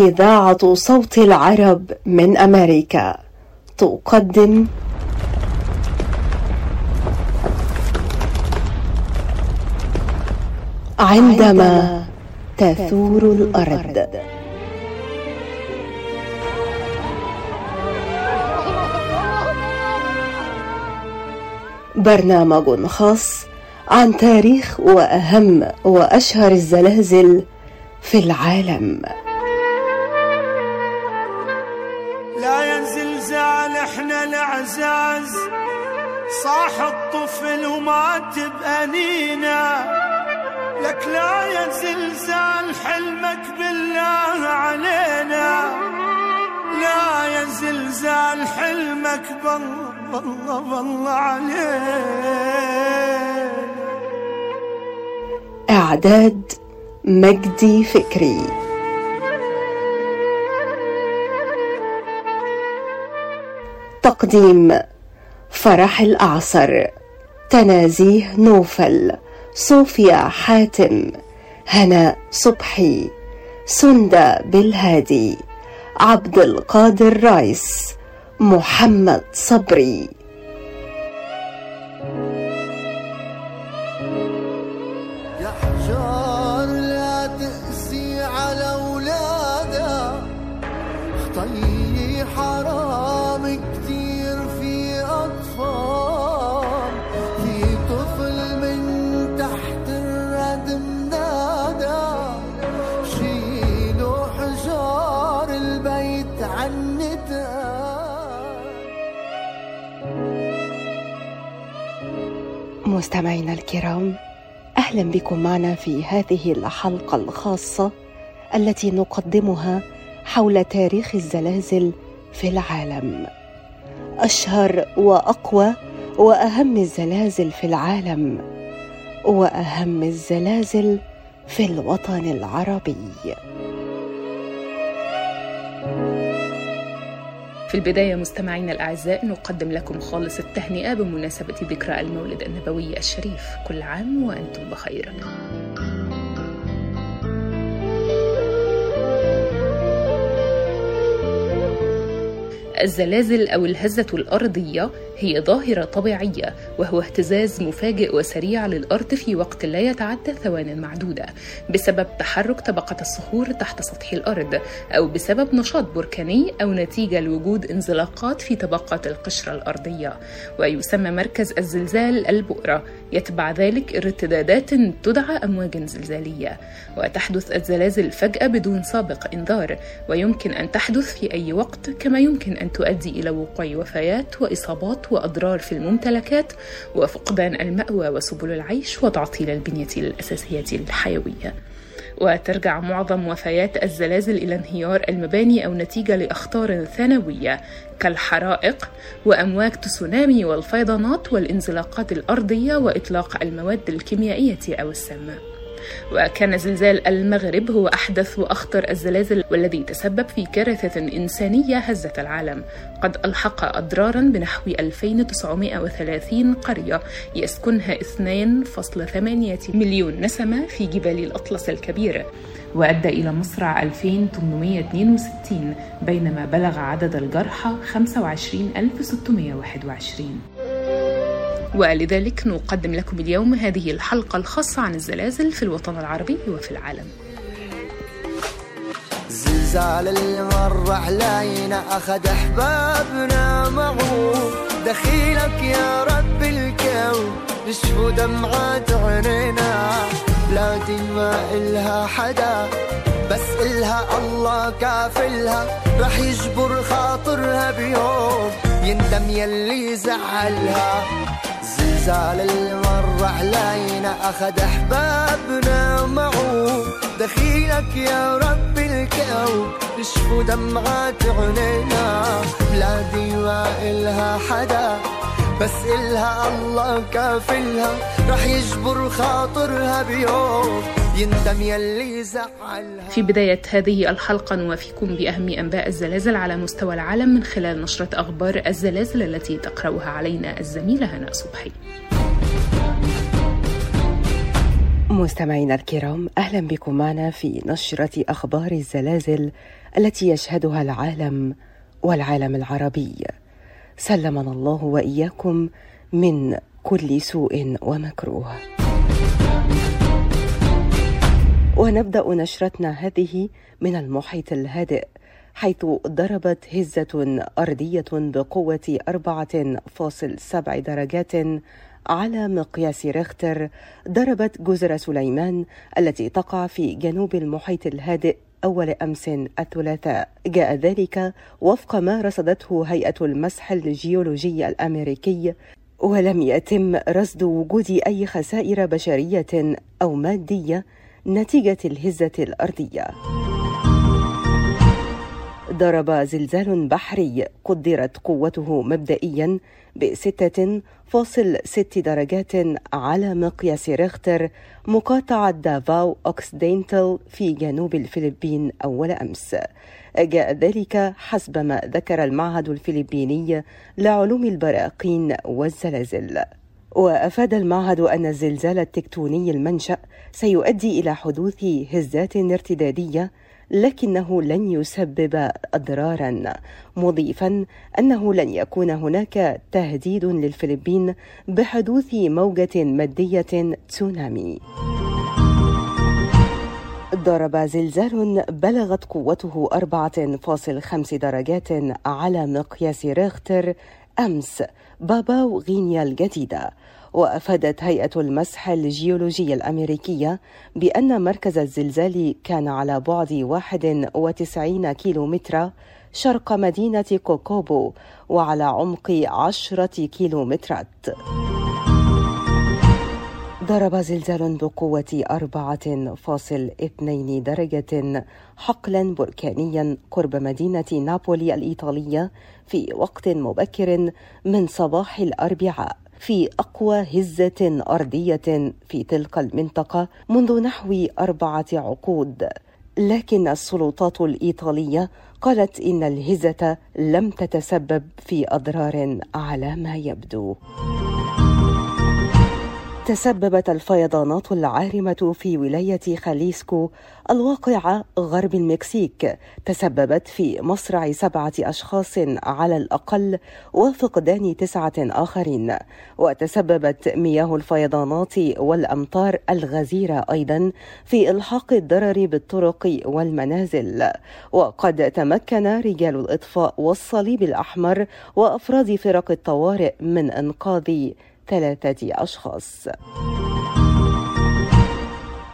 إذاعة صوت العرب من أمريكا. تقدم عندما تثور الأرض. برنامج خاص عن تاريخ وأهم وأشهر الزلازل في العالم. إحنا العزاز صاح الطفل ومات بأنينا لك لا يا زلزال حلمك بالله علينا. لا يا زلزال حلمك بالله بالله بالله علينا. إعداد مجدي فكري. تقديم فرح الأعصر تنازيه نوفل صوفيا حاتم هناء صبحي سندى بالهادي عبد القادر رايس محمد صبري. مستمعينا الكرام أهلا بكم معنا في هذه الحلقة الخاصة التي نقدمها حول تاريخ الزلازل في العالم. أشهر وأقوى وأهم الزلازل في العالم وأهم الزلازل في الوطن العربي. في البداية مستمعينا الأعزاء نقدم لكم خالص التهنئة بمناسبة ذكرى المولد النبوي الشريف. كل عام وأنتم بخير. الزلازل أو الهزة الأرضية هي ظاهرة طبيعية وهو اهتزاز مفاجئ وسريع للأرض في وقت لا يتعدى ثوان معدودة. بسبب تحرك طبقة الصخور تحت سطح الأرض أو بسبب نشاط بركاني أو نتيجة لوجود انزلاقات في طبقات القشرة الأرضية. ويسمى مركز الزلزال البؤرة. يتبع ذلك ارتدادات تدعى أمواج زلزالية. وتحدث الزلازل فجأة بدون سابق إنذار. ويمكن أن تحدث في أي وقت كما يمكن تؤدي إلى وقوع وفيات وإصابات وأضرار في الممتلكات وفقدان المأوى وسبل العيش وتعطيل البنية الأساسية الحيوية. وترجع معظم وفيات الزلازل إلى انهيار المباني أو نتيجة لأخطار ثانوية كالحرائق وأمواج تسونامي والفيضانات والانزلاقات الأرضية وإطلاق المواد الكيميائية أو السامة وكان زلزال المغرب هو أحدث وأخطر الزلازل والذي تسبب في كارثة إنسانية هزت العالم. قد ألحق أضرارا بنحو 2930 قرية يسكنها 2.8 مليون نسمة في جبال الأطلس الكبير. وأدى إلى مصرع 2862 بينما بلغ عدد الجرحى 25621 ولذلك نقدم لكم اليوم هذه الحلقة الخاصة عن الزلازل في الوطن العربي وفي العالم. زلزال اللي مر علينا أخذ أحبابنا معه. دخيلك يا رب الكون نشفوا دمعات عينينا. بلادي ما إلها حدا بس إلها الله كافلها. رح يجبر خاطرها بيوم يندم يلي زعلها. زلزال اللي مر علينا أخذ أحبابنا معه. دخيلك يا رب الكون نشفوا دمعات عينينا. بلادي ما إلها حدا بس إلها الله كافلها. رح يجبر خاطرها بيوم. يندم يلي زعلها. في بداية هذه الحلقة نوافيكم بأهم أنباء الزلازل على مستوى العالم من خلال نشرة أخبار الزلازل التي تقرأها علينا الزميلة هناء صبحي. مستمعينا الكرام أهلا بكم معنا في نشرة أخبار الزلازل التي يشهدها العالم والعالم العربي. سلمنا الله وإياكم من كل سوء ومكروه. ونبدأ نشرتنا هذه من المحيط الهادئ حيث ضربت هزة أرضية بقوة 4.7 درجات على مقياس ريختر ضربت جزر سليمان التي تقع في جنوب المحيط الهادئ أول أمس الثلاثاء. جاء ذلك وفق ما رصدته هيئة المسح الجيولوجي الأمريكي ولم يتم رصد وجود أي خسائر بشرية أو مادية نتيجة الهزة الأرضية. ضرب زلزال بحري قدرت قوته مبدئيا فاصل ست درجات على مقياس ريختر مقاطعة دافاو أوكسدينتل في جنوب الفلبين أول أمس. جاء ذلك حسب ما ذكر المعهد الفلبيني لعلوم البراقين والزلازل. وأفاد المعهد أن الزلزال التكتوني المنشأ سيؤدي إلى حدوث هزات ارتدادية لكنه لن يسبب أضرارا مضيفا أنه لن يكون هناك تهديد للفلبين بحدوث موجة مادية تسونامي. ضرب زلزال بلغت قوته 4.5 درجات على مقياس ريختر أمس باباو غينيا الجديدة. وأفادت هيئة المسح الجيولوجي الأمريكية بأن مركز الزلزال كان على بعد 91 كيلومترا شرق مدينة كوكوبو وعلى عمق 10 كيلومترات. ضرب زلزال بقوة 4.2 درجة حقلا بركانيا قرب مدينة نابولي الإيطالية في وقت مبكر من صباح الأربعاء. في أقوى هزة أرضية في تلك المنطقة منذ نحو أربعة عقود. لكن السلطات الإيطالية قالت إن الهزة لم تتسبب في أضرار على ما يبدو. تسببت الفيضانات العارمة في ولاية خاليسكو الواقعة غرب المكسيك تسببت في مصرع سبعة أشخاص على الأقل وفقدان تسعة آخرين وتسببت مياه الفيضانات والأمطار الغزيرة أيضا في إلحاق الضرر بالطرق والمنازل. وقد تمكن رجال الإطفاء والصليب الأحمر وأفراد فرق الطوارئ من إنقاذ ثلاثة أشخاص.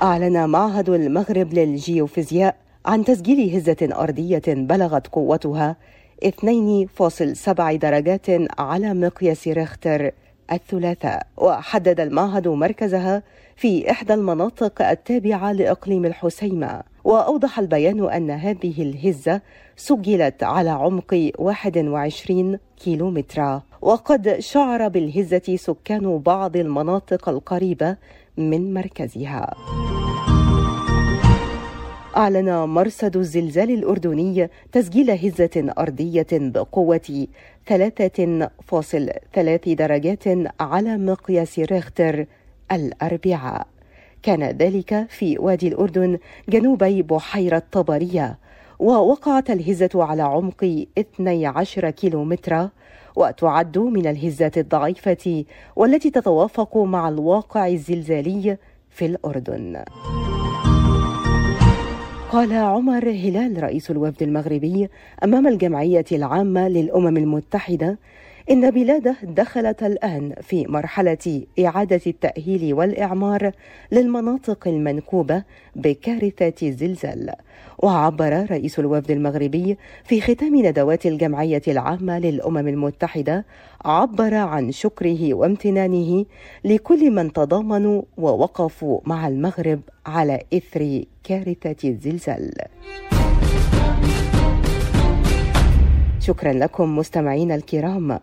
أعلن معهد المغرب للجيوفيزياء عن تسجيل هزة أرضية بلغت قوتها 2.7 درجات على مقياس ريختر الثلاثاء. وحدد المعهد مركزها في إحدى المناطق التابعة لإقليم الحسيمة. وأوضح البيان أن هذه الهزة سجلت على عمق 21 كيلومترا وقد شعر بالهزة سكان بعض المناطق القريبة من مركزها. أعلن مرصد الزلزال الأردني تسجيل هزة أرضية بقوة 3.3 درجات على مقياس ريختر الأربعاء. كان ذلك في وادي الأردن جنوبي بحيرة طبرية ووقعت الهزة على عمق 12 كيلومترا وتعد من الهزات الضعيفة والتي تتوافق مع الواقع الزلزالي في الأردن. قال عمر هلال رئيس الوفد المغربي أمام الجمعية العامة للأمم المتحدة إن بلاده دخلت الآن في مرحلة إعادة التأهيل والإعمار للمناطق المنكوبة بكارثة الزلزال وعبر رئيس الوفد المغربي في ختام ندوات الجمعية العامة للأمم المتحدة عبر عن شكره وامتنانه لكل من تضامنوا ووقفوا مع المغرب على إثر كارثة الزلزال. شكرا لكم مستمعينا الكرام.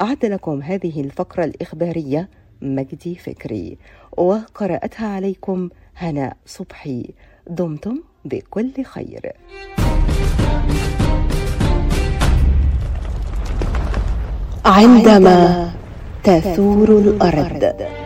أعد لكم هذه الفقرة الإخبارية مجدي فكري وقرأتها عليكم هناء صبحي. دمتم بكل خير. عندما تثور الأرض.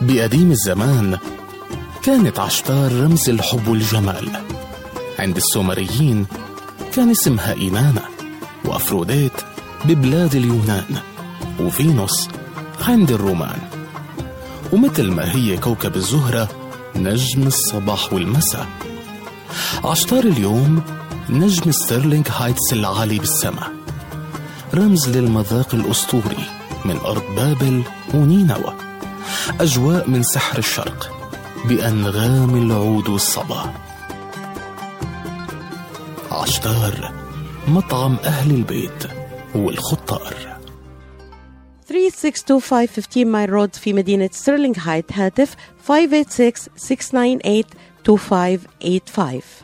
بقديم الزمان كانت عشتار رمز الحب والجمال عند السومريين كان اسمها إينانا وأفروديت ببلاد اليونان وفينوس عند الرومان. ومثل ما هي كوكب الزهرة نجم الصباح والمساء. عشتار اليوم نجم ستيرلينغ هايتس العالي بالسماء. رمز للمذاق الأسطوري من أرض بابل ونينوى. أجواء من سحر الشرق بأنغام العود والصبا. عشتار مطعم أهل البيت والخطار. 3625 Mile Road في مدينة ستيرلينغ هايتس هاتف 586-698-2585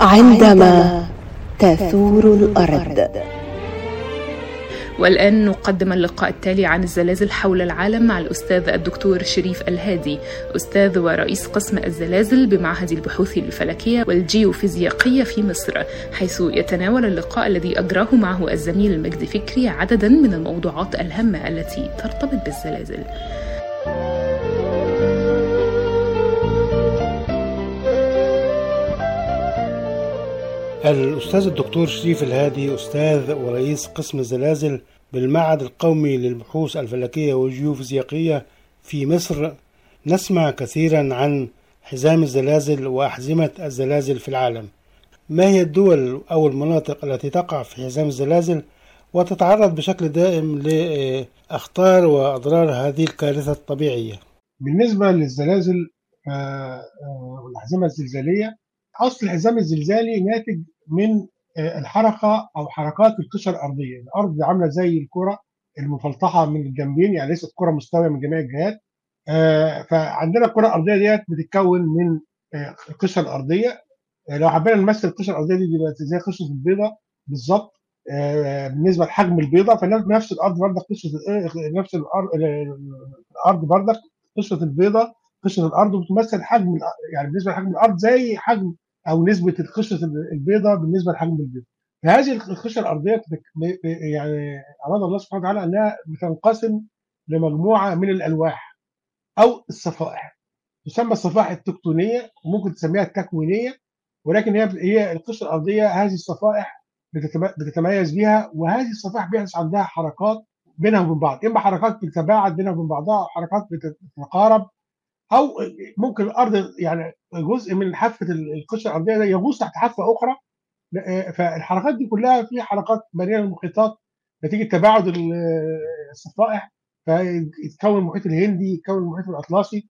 عندما تثور الأرض. والآن نقدم اللقاء التالي عن الزلازل حول العالم مع الأستاذ الدكتور شريف الهادي أستاذ ورئيس قسم الزلازل بمعهد البحوث الفلكية والجيوفيزيائية في مصر حيث يتناول اللقاء الذي أجراه معه الزميل المجد فكري عددا من الموضوعات الهامة التي ترتبط بالزلازل. الأستاذ الدكتور شريف الهادي أستاذ ورئيس قسم الزلازل بالمعهد القومي للبحوث الفلكية والجيوفيزيائية في مصر نسمع كثيرا عن حزام الزلازل وأحزمة الزلازل في العالم. ما هي الدول أو المناطق التي تقع في حزام الزلازل وتتعرض بشكل دائم لأخطار وأضرار هذه الكارثة الطبيعية؟ بالنسبة للزلازل والأحزمة الزلزالية أصل الحزام الزلزالي ناتج من الحركة أو حركات القشرة الأرضية. الأرض عاملة زي الكرة المفلطحة من الجنبين يعني ليست كرة مستوية من جميع الجهات. فعندنا الكرة الأرضية ديت بتتكون من القشرة الأرضية. لو حبينا نمثل القشرة الأرضية دي زي قشرة البيضة بالظبط. بالنسبة لحجم البيضة فنفس الأرض بردك قشرة نفس الأرض الأرض بردك قشرة البيضة قشرة الأرض وبتمثل حجم يعني بالنسبة لحجم الأرض زي حجم أو نسبة القشره البيضاء بالنسبة لحجم البيض. فهذه القشره الأرضية يعني أراد الله سبحانه وتعالى أنها بتنقسم لمجموعة من الألواح أو الصفائح. تسمى الصفائح التكتونية وممكن تسميها التكوينية ولكن هي هي القشره الأرضية هذه الصفائح بتتميز بها وهذه الصفائح بيحدث عندها حركات بينها وبين بعض، اما حركات بتتباعد بينها وبين بعضها أو حركات بتتقارب أو ممكن الأرض يعني جزء من حافه القشره الارضيه ده يغوص تحت حافه أخرى. فالحركات دي كلها في حركات مليانه المحيطات نتيجة تباعد ال- الصفائح فيتكون المحيط الهندي يتكون المحيط الأطلسي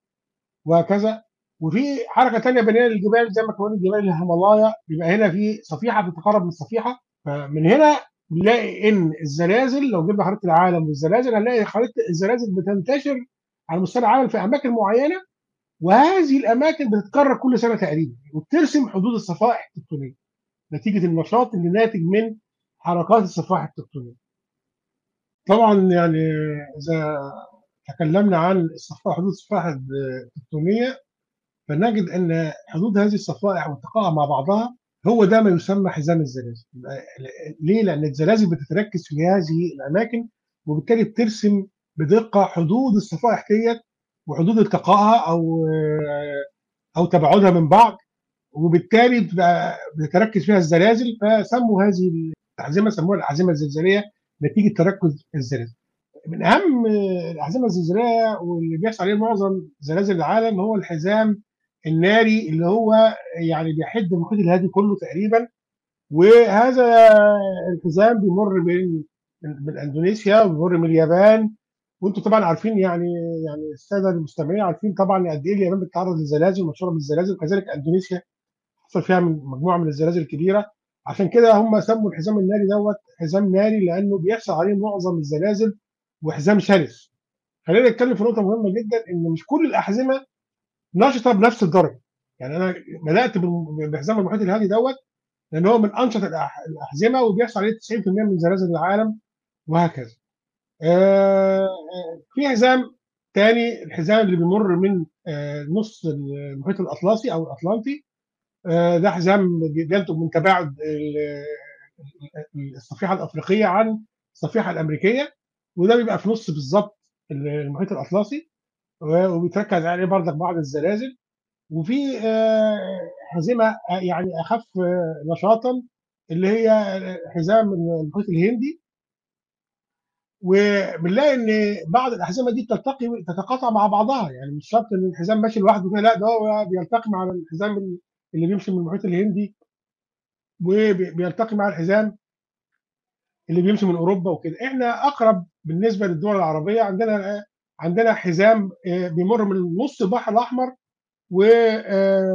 وهكذا. وفي حركة ثانية بناء للجبال زي ما كونت جبال الهيمالايا بيبقى هنا في صفيحة بتتقرب من الصفيحة. فمن هنا بنلاقي إن الزلازل لو جبنا خريطه العالم والزلازل هنلاقي خريطة الزلازل بتنتشر على مستوى العالم في أماكن معينة. وهذه الأماكن بتتكرر كل سنة تقريبا وبترسم حدود الصفائح التكتونية نتيجة النشاط اللي ناتج من حركات الصفائح التكتونية. طبعا يعني إذا تكلمنا عن الصفائح حدود الصفائح التكتونية فنجد إن حدود هذه الصفائح والتقائها مع بعضها هو ده ما يسمى حزام الزلازل. ليه؟ لأن الزلازل بتتركز في هذه الأماكن وبالتالي بترسم بدقة حدود الصفائح ديت وحدود التقائها أو أو تباعدها من بعض وبالتالي بتتركز فيها الزلازل فسموا هذه الاحزمه سموها الاحزمه الزلزالية نتيجة تركز الزلازل. من أهم الاحزمه الزلزالية واللي بيحصل عليه معظم زلازل العالم هو الحزام الناري اللي هو يعني بيحد المحيط الهادي كله تقريبا وهذا الحزام بيمر بين من إندونيسيا وبيمر من اليابان وأنتم طبعا عارفين يعني يعني السادة المستمعين عارفين طبعا قد إيه اليابان بتتعرض للزلازل مشهورة بالزلازل. وكذلك إندونيسيا حصل فيها مجموعة من الزلازل الكبيرة. عشان كده هم سموا الحزام الناري دوت حزام ناري لأنه بيحصل عليه معظم الزلازل وحزام شرس. خلينا نتكلم في نقطة مهمة جدا إن مش كل الأحزمة نشطة بنفس الدرجة. يعني أنا بدأت بحزام المحيط الهادي دوت لأن هو من أنشط الأحزمة وبيحصل عليه 90% من زلازل العالم وهكذا. في حزام تاني الحزام اللي بيمر من نص المحيط الأطلسي أو الأطلنطي ده حزام بينتج من تباعد الصفيحة الأفريقية عن الصفيحة الأمريكية وده بيبقى في نص بالظبط المحيط الأطلسي وبيتركز عليه برضك بعض الزلازل وفي حزمه يعني أخف نشاطا اللي هي حزام المحيط الهندي وبنلاقي إن بعض الأحزمة دي بتلتقي تتقاطع مع بعضها. يعني مش شرط إن الحزام ماشي لوحده لا ده هو بيلتقي مع الحزام اللي بيمشي من المحيط الهندي وبيلتقي مع الحزام اللي بيمشي من أوروبا وكده. إحنا أقرب بالنسبة للدول العربية عندنا عندنا حزام بيمر من نص البحر الأحمر وبيكمل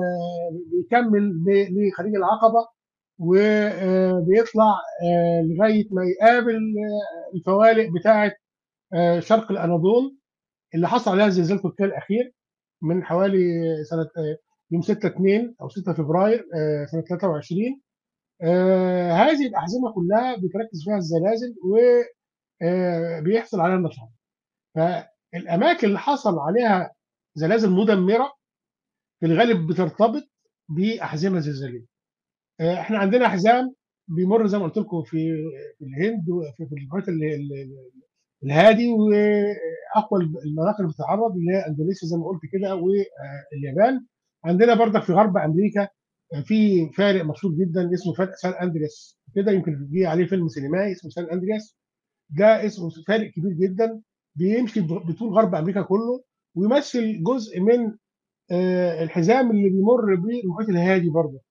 لخليج العقبة وبيطلع لغاية ما يقابل الفوالق بتاعه شرق الأناضول اللي حصل عليها زلزال تركيا الأخير من حوالي سنة يوم 6 2 أو 6 فبراير سنة 23 هذه الأحزمة كلها بتركز فيها الزلازل وبيحصل عليها النشاط. فالأماكن اللي حصل عليها زلازل مدمرة في الغالب بترتبط بأحزمة زلزالية. إحنا عندنا حزام بيمر زي ما قلت لكم في الهند وفي المحيط الهادي وأقوى المناطق اللي بتتعرض اللي هي أندونيسيا زي ما قلت كده واليابان عندنا برضك في غرب أمريكا في فارق مشهور جدا اسمه فارق سان أندرياس. كده يمكن جه عليه فيلم سينمائي اسمه سان أندرياس. ده اسمه فارق كبير جدا بيمشي بطول غرب أمريكا كله ويمثل جزء من الحزام اللي بيمر بالمحيط الهادي برضه.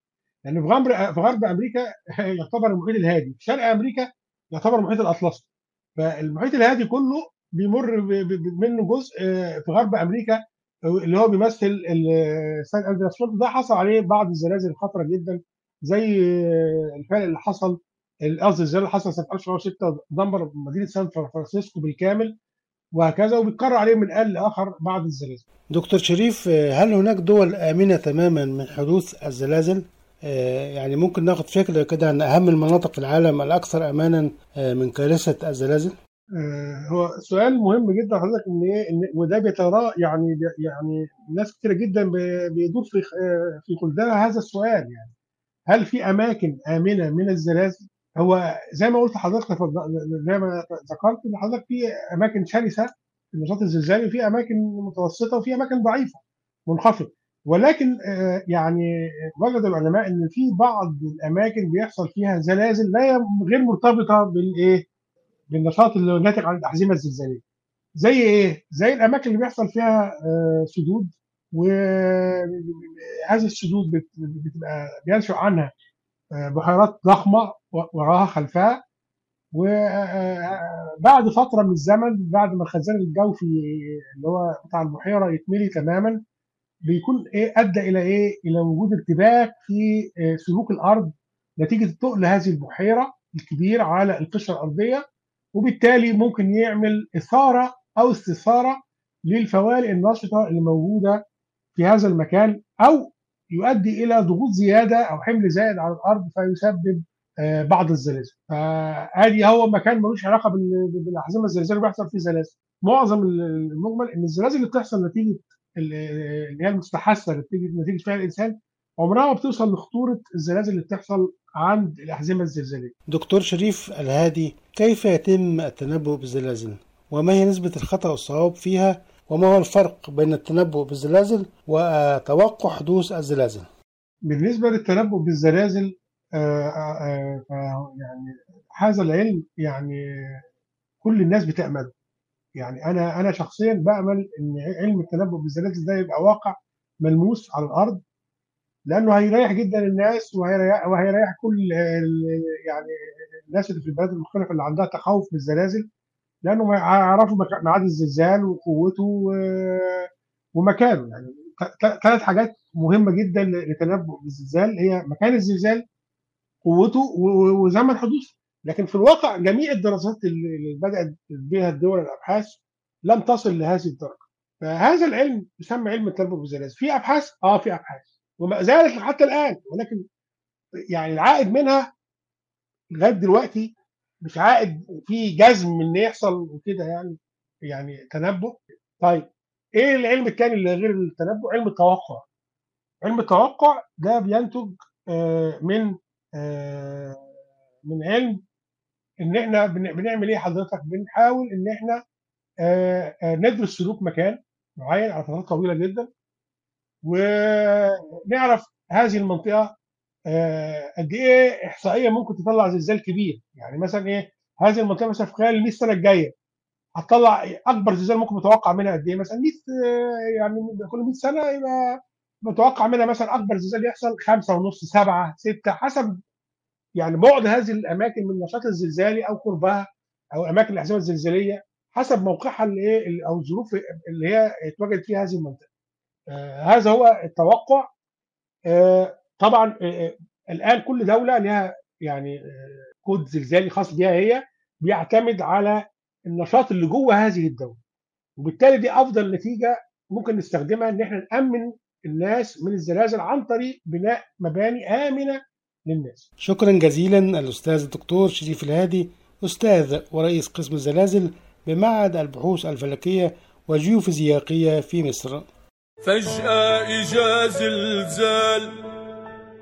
يعني في غرب في غرب أمريكا يعتبر المحيط الهادي في شرق أمريكا يعتبر المحيط الأطلسي فالمحيط الهادي كله بيمر منه جزء في غرب أمريكا اللي هو بيمثل سان أندرياس ده حصل عليه بعض الزلازل الخطرة جدا زي الفعل اللي حصل قصدي الزلزال اللي حصل سنة 1906 دمر مدينة سان فرانسيسكو بالكامل وهكذا وبيتكرر عليه من آن لآخر بعض الزلازل. دكتور شريف هل هناك دول آمنة تماما من حدوث الزلازل؟ يعني ممكن ناخد فكره كده عن أهم المناطق في العالم الأكثر امانا من كارثة الزلازل؟ هو سؤال مهم جدا حضرتك إن إيه إن وده بيترى يعني يعني ناس كتيره جدا بيدور في في خلدها هذا السؤال يعني هل في أماكن آمنة من الزلازل؟ هو زي ما قلت لحضرتك زي ما ذكرت إن حضرتك في أماكن شرسة في النشاط الزلزالي وفي أماكن متوسطة وفي أماكن ضعيفة منخفضة ولكن يعني وجد العلماء إن في بعض الأماكن بيحصل فيها زلازل لا غير مرتبطة بالإيه؟ بالنشاط اللي ناتج عن الأحزمة الزلزالية. زي إيه؟ زي الأماكن اللي بيحصل فيها سدود وهذه السدود بتبقى بينشأ عنها بحيرات ضخمة وراها خلفها وبعد فترة من الزمن بعد ما الخزان الجوفي اللي هو بتاع البحيرة يتملي تماما بيكون إيه أدى إلى إيه؟ إلى وجود ارتباك في آه، سلوك الأرض نتيجة تقل هذه البحيرة الكبير على القشرة الأرضية وبالتالي ممكن يعمل إثارة أو استثارة للفوالق النشطه اللي موجودة في هذا المكان أو يؤدي إلى ضغوط زيادة أو حمل زائد على الأرض فيسبب آه، بعض الزلازل فآدي هو مكان ملوش علاقة بال- بالأحزمة الزلزال اللي بيحصل فيه زلازل معظم المجمل إن الزلازل اللي بتحصل نتيجة اللي هي المستحثه اللي بتيجي نتيجه فعل الإنسان عمرها ما بتوصل لخطورة الزلازل اللي بتحصل عند الأحزمة الزلزالية. دكتور شريف الهادي كيف يتم التنبؤ بالزلازل؟ وما هي نسبة الخطأ والصواب فيها؟ وما هو الفرق بين التنبؤ بالزلازل وتوقع حدوث الزلازل؟ بالنسبة للتنبؤ بالزلازل آه، آه، آه، يعني هذا العلم يعني كل الناس بتأمله. يعني أنا أنا شخصيا بأمل إن علم التنبؤ بالزلازل ده يبقى واقع ملموس على الأرض لأنه هيريح جدا الناس وهيريح, وهيريح كل يعني الناس اللي في البلاد المختلفة اللي عندها تخوف من الزلازل لأنه هيعرفوا ميعاد الزلزال وقوته ومكانه. يعني ثلاث حاجات مهمة جدا لتنبؤ بالزلزال هي مكان الزلزال قوته وزمن حدوثه. لكن في الواقع جميع الدراسات اللي بدأت بها الدول الأبحاث لم تصل لهذه الدرجة. فهذا العلم يسمى علم التنبؤ بالزلازل في أبحاث؟ آه في أبحاث. وما زالت حتى الآن. ولكن يعني العائد منها لغاية دلوقتي مش عائد. في جزم إن يحصل وكده يعني يعني تنبؤ. طيب إيه العلم الثاني اللي غير التنبؤ؟ علم التوقع. علم التوقع ده بينتج آه، من آه، من علم إن إحنا بن- بنعمل إيه؟ حضرتك بنحاول إن إحنا ندرس سلوك مكان معين على فترات طويلة جدا ونعرف هذه المنطقة قد إيه إحصائية ممكن تطلع زلزال كبير. يعني مثلا إيه؟ هذه المنطقة مثلا في خلال ال 100 سنة الجاية هتطلع أكبر زلزال ممكن متوقع منها قد إيه؟ مثلا 100 آه، يعني كل 100 سنة يبقى متوقع منها مثلا أكبر زلزال يحصل خمسة ونص سبعة ستة حسب يعني بعد هذه الأماكن من النشاط الزلزالي أو قربها أو أماكن الاحزمه الزلزالية حسب موقعها اللي أو الظروف اللي هي اتوجد فيها هذه المنطقة. آه هذا هو التوقع آه طبعا آه الآن كل دولة لها يعني كود زلزالي خاص بها هي بيعتمد على النشاط اللي جوه هذه الدولة وبالتالي دي أفضل نتيجة ممكن نستخدمها إن إحنا نأمن الناس من الزلازل عن طريق بناء مباني آمنة للناس. شكرا جزيلا الأستاذ الدكتور شريف الهادي أستاذ ورئيس قسم الزلازل بمعهد البحوث الفلكية والجيوفيزيائية في مصر فجأة إجا زلزال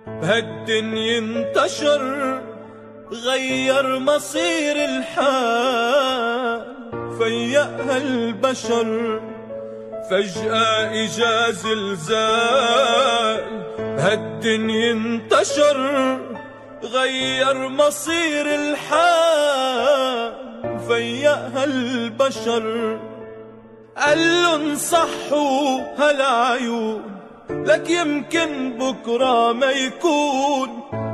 بهالدنيا انتشر غير مصير الحال فيقها البشر فجأة إجا زلزال بهالدنيا انتشر غير مصير الحال فيقها البشر. قالن صحوا هالعيون لك يمكن بكرة ما يكون.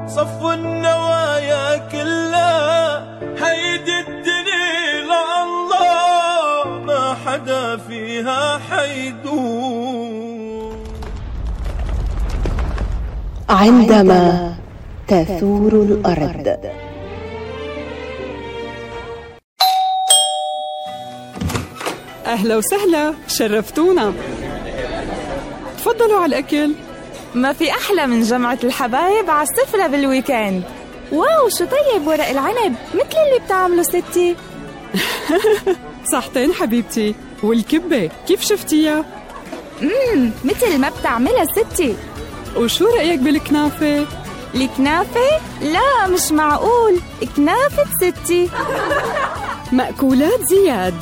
صفوا النوايا كلها هيدي الدنيا لله ما حدا فيها حيدون. عندما تثور الأرض. أهلا وسهلا شرفتونا. تفضلوا على الأكل. ما في أحلى من جمعة الحبايب على السفرة بال weekend. wow شو طيب ورق العنب مثل اللي بتعمله ستي. صحتين حبيبتي. والكبة كيف شفتيها؟ مم مثل ما بتعملها ستي. وشو رأيك بالكنافة؟ الكنافة؟ لا مش معقول. كنافة ستي. مأكولات زياد.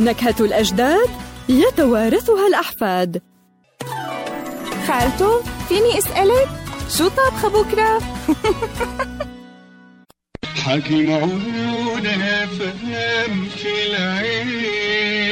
نكهة الأجداد يتوارثها الأحفاد. خالته فيني أسألك؟ شو طابخة بكرة؟ حكي معونه فهم في العين.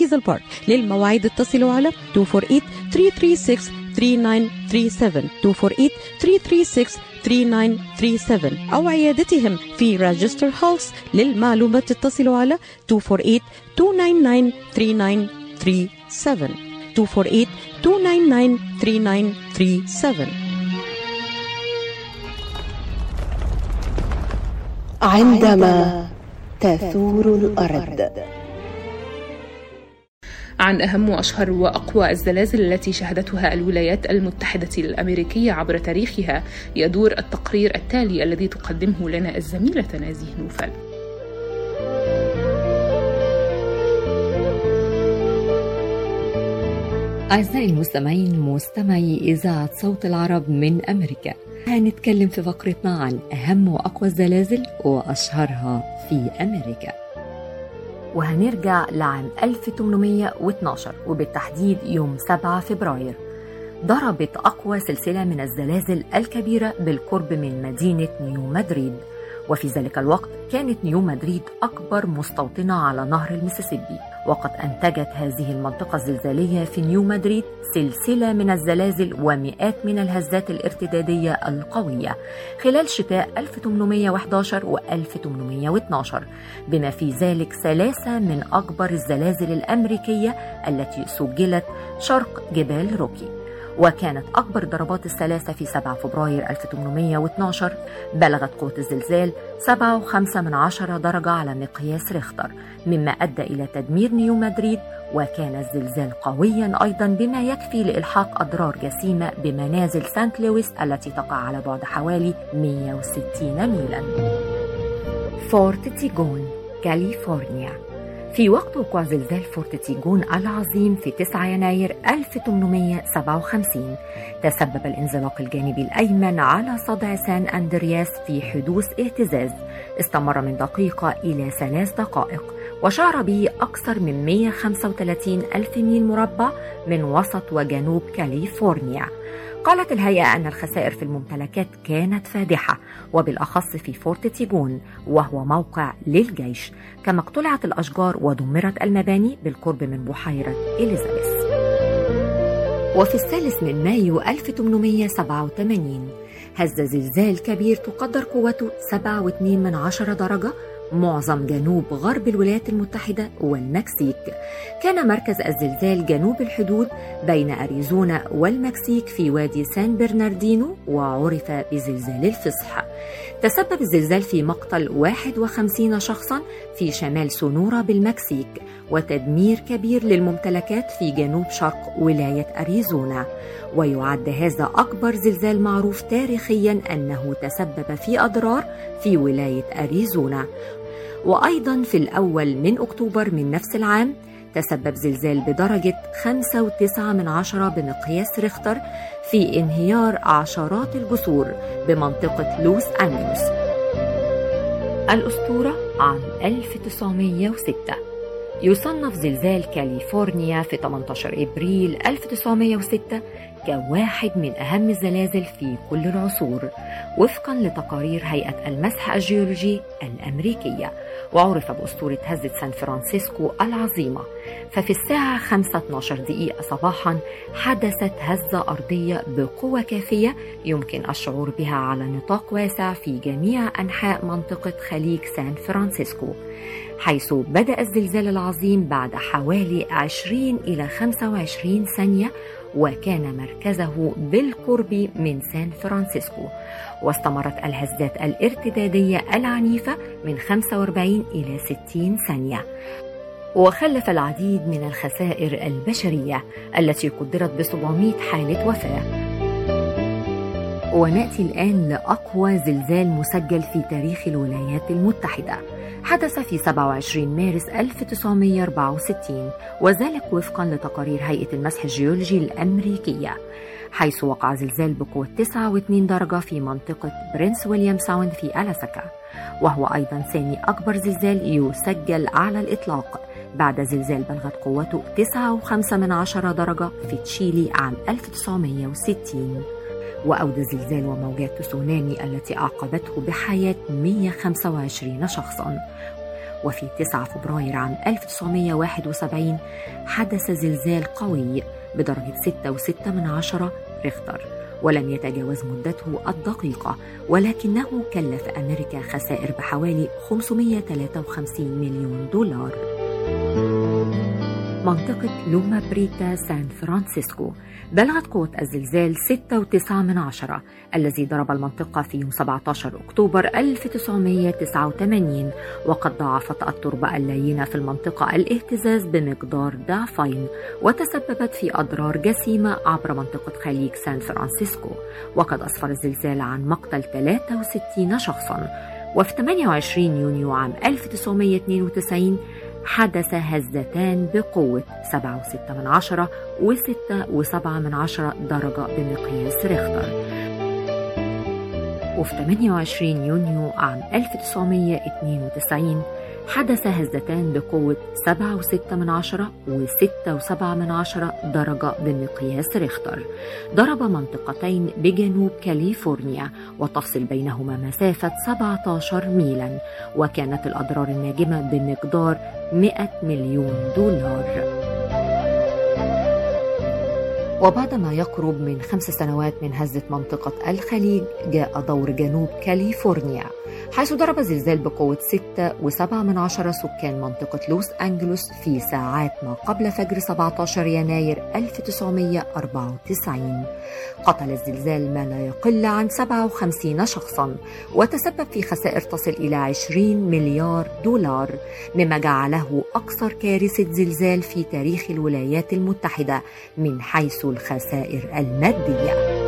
هيزل بارك. للمواعيد اتصلوا على 248 336 3937 248 336 3937 أو عيادتهم في راجستر هاوس للمعلومات اتصلوا على 248 299 3937 248 299 3937 عندما تثور الأرض. عن أهم وأشهر وأقوى الزلازل التي شهدتها الولايات المتحدة الأمريكية عبر تاريخها يدور التقرير التالي الذي تقدمه لنا الزميلة نازية نوفل. أعزائي المستمعين مستمعي إذاعة صوت العرب من أمريكا هنتكلم في فقرتنا عن أهم وأقوى الزلازل وأشهرها في أمريكا. وهنرجع لعام 1812 وبالتحديد يوم 7 فبراير. ضربت أقوى سلسلة من الزلازل الكبيرة بالقرب من مدينة نيو مدريد. وفي ذلك الوقت كانت نيو مدريد أكبر مستوطنة على نهر المسيسيبي. وقد أنتجت هذه المنطقة الزلزالية في نيو مدريد سلسلة من الزلازل ومئات من الهزات الارتدادية القوية خلال شتاء 1811 و 1812 بما في ذلك ثلاثة من أكبر الزلازل الأمريكية التي سجلت شرق جبال روكي. وكانت أكبر ضربات الثلاثة في 7 فبراير 1812 بلغت قوة الزلزال 7.5 من عشرة درجة على مقياس ريختر مما أدى إلى تدمير نيو مدريد وكان الزلزال قويا أيضا بما يكفي لإلحاق أضرار جسيمة بمنازل سانت لويس التي تقع على بعد حوالي 160 ميلا. فورت تيجون كاليفورنيا. في وقت وقوع زلزال فورت تيجون العظيم في 9 يناير 1857 تسبب الانزلاق الجانبي الأيمن على صدع سان أندرياس في حدوث اهتزاز. استمر من دقيقة إلى ثلاث دقائق. وشعر به أكثر من 135 ألف ميل مربع من وسط وجنوب كاليفورنيا. قالت الهيئة أن الخسائر في الممتلكات كانت فادحة وبالأخص في فورت تيجون وهو موقع للجيش. كما اقتلعت الأشجار ودمرت المباني بالقرب من بحيرة إليزابيث. وفي الثالث من مايو 1887 هز زلزال كبير تقدر قوته 7.2 من عشرة درجة معظم جنوب غرب الولايات المتحدة والمكسيك. كان مركز الزلزال جنوب الحدود بين أريزونا والمكسيك في وادي سان برناردينو وعرف بزلزال الفصح. تسبب الزلزال في مقتل 51 شخصا في شمال سونورا بالمكسيك وتدمير كبير للممتلكات في جنوب شرق ولاية أريزونا. ويعد هذا أكبر زلزال معروف تاريخيا أنه تسبب في أضرار في ولاية أريزونا. وأيضا في الأول من أكتوبر من نفس العام تسبب زلزال بدرجة 5.9 من عشرة بمقياس ريختر في انهيار عشرات الجسور بمنطقة لوس أنجلوس. الأسطورة عام 1906 يصنف زلزال كاليفورنيا في 18 إبريل 1906 كواحد من أهم الزلازل في كل العصور وفقا لتقارير هيئة المسح الجيولوجي الأمريكية. وعرف بأسطورة هزة سان فرانسيسكو العظيمة. ففي الساعة 5:12 دقيقة صباحا حدثت هزة أرضية بقوة كافية يمكن الشعور بها على نطاق واسع في جميع أنحاء منطقة خليج سان فرانسيسكو. حيث بدأ الزلزال العظيم بعد حوالي 20 إلى 25 ثانية وكان مركزه بالقرب من سان فرانسيسكو. واستمرت الهزات الارتدادية العنيفة من 45 إلى 60 ثانية. وخلف العديد من الخسائر البشرية التي قدرت ب 700 حالة وفاة. ونأتي الآن لأقوى زلزال مسجل في تاريخ الولايات المتحدة. حدث في 27 مارس 1964 وذلك وفقا لتقارير هيئة المسح الجيولوجي الأمريكية حيث وقع زلزال بقوة 9.2 درجة في منطقة برنس ويليام ساوند في ألاسكا وهو أيضا ثاني أكبر زلزال يسجل على الإطلاق بعد زلزال بلغت قوته 9.5 من عشرة درجة في تشيلي عام 1960 وأودى الزلزال وموجات تسونامي التي أعقبته بحياة 125 شخصاً. وفي 9 فبراير عام 1971 حدث زلزال قوي بدرجة 6.6 من عشرة ريختر ولم يتجاوز مدته الدقيقة ولكنه كلف أمريكا خسائر بحوالي 553 مليون دولار. منطقة لوما بريتا سان فرانسيسكو بلغت قوة الزلزال 6.9 من عشرة الذي ضرب المنطقة في يوم 17 أكتوبر 1989 وقد ضاعفت التربة اللينة في المنطقة الاهتزاز بمقدار ضعفين وتسببت في أضرار جسيمة عبر منطقة خليج سان فرانسيسكو وقد أسفر الزلزال عن مقتل 63 شخصا. وفي 28 يونيو عام 1992 حدث هزتان بقوة 7.6 من عشرة و6.7 من عشرة درجة بمقياس ريختر. وفي 28 يونيو عام 1992 حدث هزتان بقوة 7.6 من عشرة و6.7 من عشرة درجة بمقياس ريختر. ضرب منطقتين بجنوب كاليفورنيا وتفصل بينهما مسافة 17 ميلا وكانت الأضرار الناجمة بمقدار 100 مليون دولار. وبعد ما يقرب من خمس سنوات من هزة منطقة الخليج جاء دور جنوب كاليفورنيا حيث ضرب زلزال بقوة 6.7 من عشرة سكان منطقة لوس أنجلوس في ساعات ما قبل فجر 17 يناير 1994 قتل الزلزال ما لا يقل عن 57 شخصا وتسبب في خسائر تصل إلى 20 مليار دولار مما جعله أكثر كارثة زلزال في تاريخ الولايات المتحدة من حيث الخسائر المادية.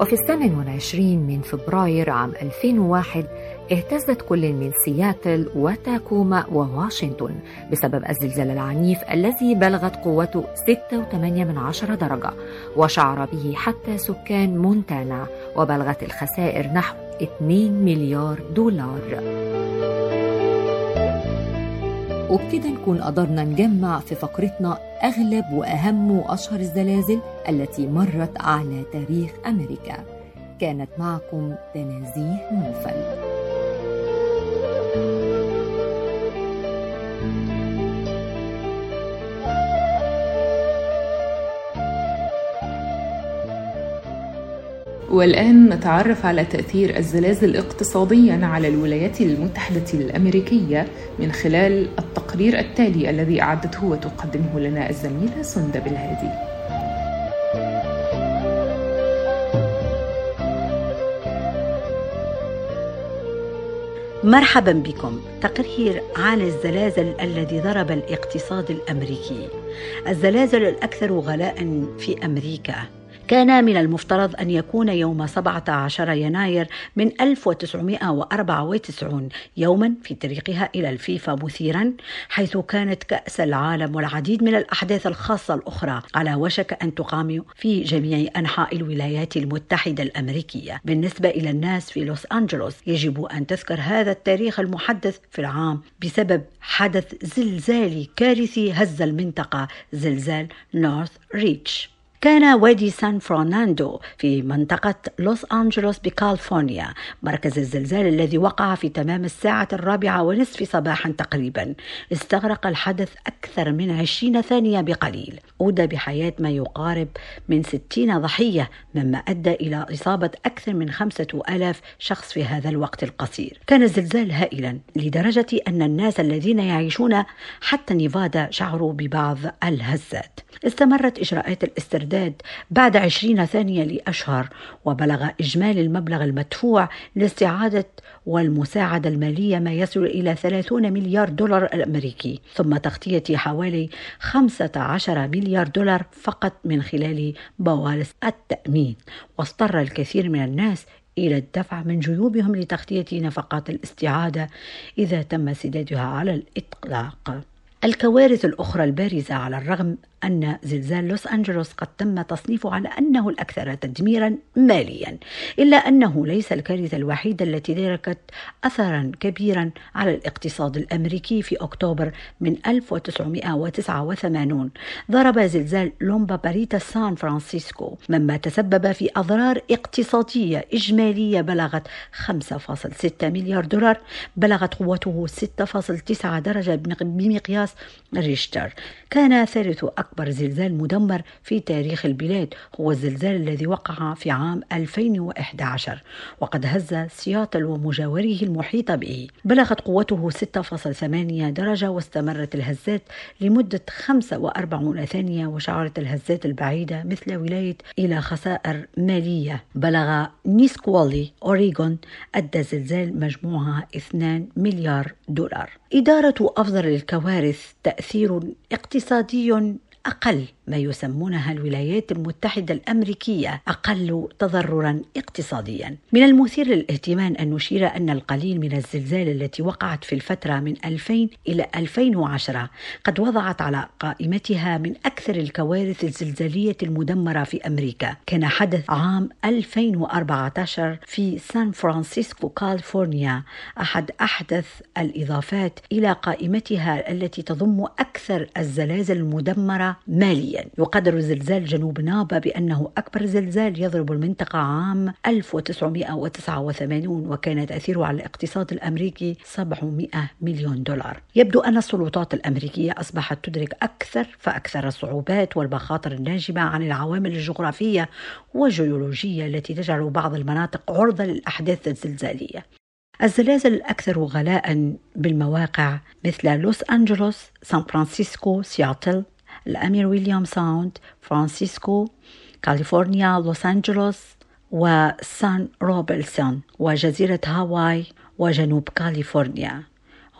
وفي الثامن والعشرين من فبراير عام 2001 اهتزت كل من سياتل وتاكوما وواشنطن بسبب الزلزال العنيف الذي بلغت قوته 6.8 من عشرة درجة وشعر به حتى سكان مونتانا وبلغت الخسائر نحو 2 مليار دولار. وبكده نكون قدرنا نجمع في فقرتنا أغلب وأهم وأشهر الزلازل التي مرت على تاريخ أمريكا. كانت معكم تنازيه نوفل والآن نتعرف على تأثير الزلازل اقتصاديا على الولايات المتحدة الأمريكية من خلال التقرير التالي الذي أعدته وتقدمه لنا الزميلة سندة بالهادي. مرحبا بكم. تقرير عن الزلازل الذي ضرب الاقتصاد الأمريكي. الزلازل الأكثر غلاء في أمريكا. كان من المفترض أن يكون يوم 17 يناير من 1994 يوما في طريقها إلى الفيفا مثيرا حيث كانت كأس العالم والعديد من الأحداث الخاصة الأخرى على وشك أن تقام في جميع أنحاء الولايات المتحدة الأمريكية. بالنسبة إلى الناس في لوس أنجلوس يجب أن تذكر هذا التاريخ المحدث في العام بسبب حدث زلزالي كارثي هز المنطقة زلزال نورث ريتش كان وادي سان فرناندو في منطقة لوس أنجلوس بكاليفورنيا مركز الزلزال الذي وقع في تمام الساعة الرابعة ونصف صباحا تقريبا. استغرق الحدث أكثر من عشرين ثانية بقليل. أودى بحياة ما يقارب من ستين ضحية مما أدى إلى إصابة أكثر من خمسة ألاف شخص في هذا الوقت القصير. كان الزلزال هائلا لدرجة أن الناس الذين يعيشون حتى نيفادا شعروا ببعض الهزات. استمرت إجراءات الاسترداد بعد عشرين ثانية لأشهر وبلغ إجمالي المبلغ المدفوع لاستعادة والمساعدة المالية ما يصل إلى 30 مليار دولار الأمريكي ثم تغطية حوالي 15 مليار دولار فقط من خلال بوالص التأمين. واضطر الكثير من الناس إلى الدفع من جيوبهم لتغطية نفقات الاستعادة إذا تم سدادها على الإطلاق. الكوارث الأخرى البارزة على الرغم أن زلزال لوس أنجلوس قد تم تصنيفه على أنه الأكثر تدميرا ماليا إلا أنه ليس الكارثة الوحيدة التي تركت أثرا كبيرا على الاقتصاد الأمريكي في أكتوبر من 1989 ضرب زلزال لوما بريتا سان فرانسيسكو مما تسبب في أضرار اقتصادية إجمالية بلغت 5.6 مليار دولار بلغت قوته 6.9 درجة بمقياس ريشتر. كان ثالث أكبر زلزال مدمر في تاريخ البلاد هو الزلزال الذي وقع في عام 2011 وقد هز سياتل ومجاوره المحيط به. بلغت قوته 6.8 درجة واستمرت الهزات لمدة 45 ثانية وشعرت الهزات البعيدة مثل ولاية إلى خسائر مالية. بلغ نيسكوالي أوريغون أدى زلزال مجموعها 2 مليار دولار. إدارة أفضل الكوارث تأثير اقتصادي أقل. ما يسمونها الولايات المتحدة الأمريكية أقل تضررا اقتصاديا. من المثير للاهتمام أن نشير أن القليل من الزلزال التي وقعت في الفترة من 2000 إلى 2010 قد وضعت على قائمتها من أكثر الكوارث الزلزالية المدمرة في أمريكا. كان حدث عام 2014 في سان فرانسيسكو كاليفورنيا. أحد أحدث الإضافات إلى قائمتها التي تضم أكثر الزلازل المدمرة ماليا. يقدر زلزال جنوب نابا بأنه أكبر زلزال يضرب المنطقة عام 1989 وكان تأثيره على الاقتصاد الأمريكي 700 مليون دولار. يبدو أن السلطات الأمريكية أصبحت تدرك أكثر فأكثر الصعوبات والمخاطر الناجمة عن العوامل الجغرافية والجيولوجية التي تجعل بعض المناطق عرضة للأحداث الزلزالية. الزلازل الأكثر غلاء بالمواقع مثل لوس أنجلوس، سان فرانسيسكو، سياتل، الأمير ويليام ساوند فرانسيسكو كاليفورنيا لوس أنجلوس وسان روبلسون وجزيرة هاواي وجنوب كاليفورنيا.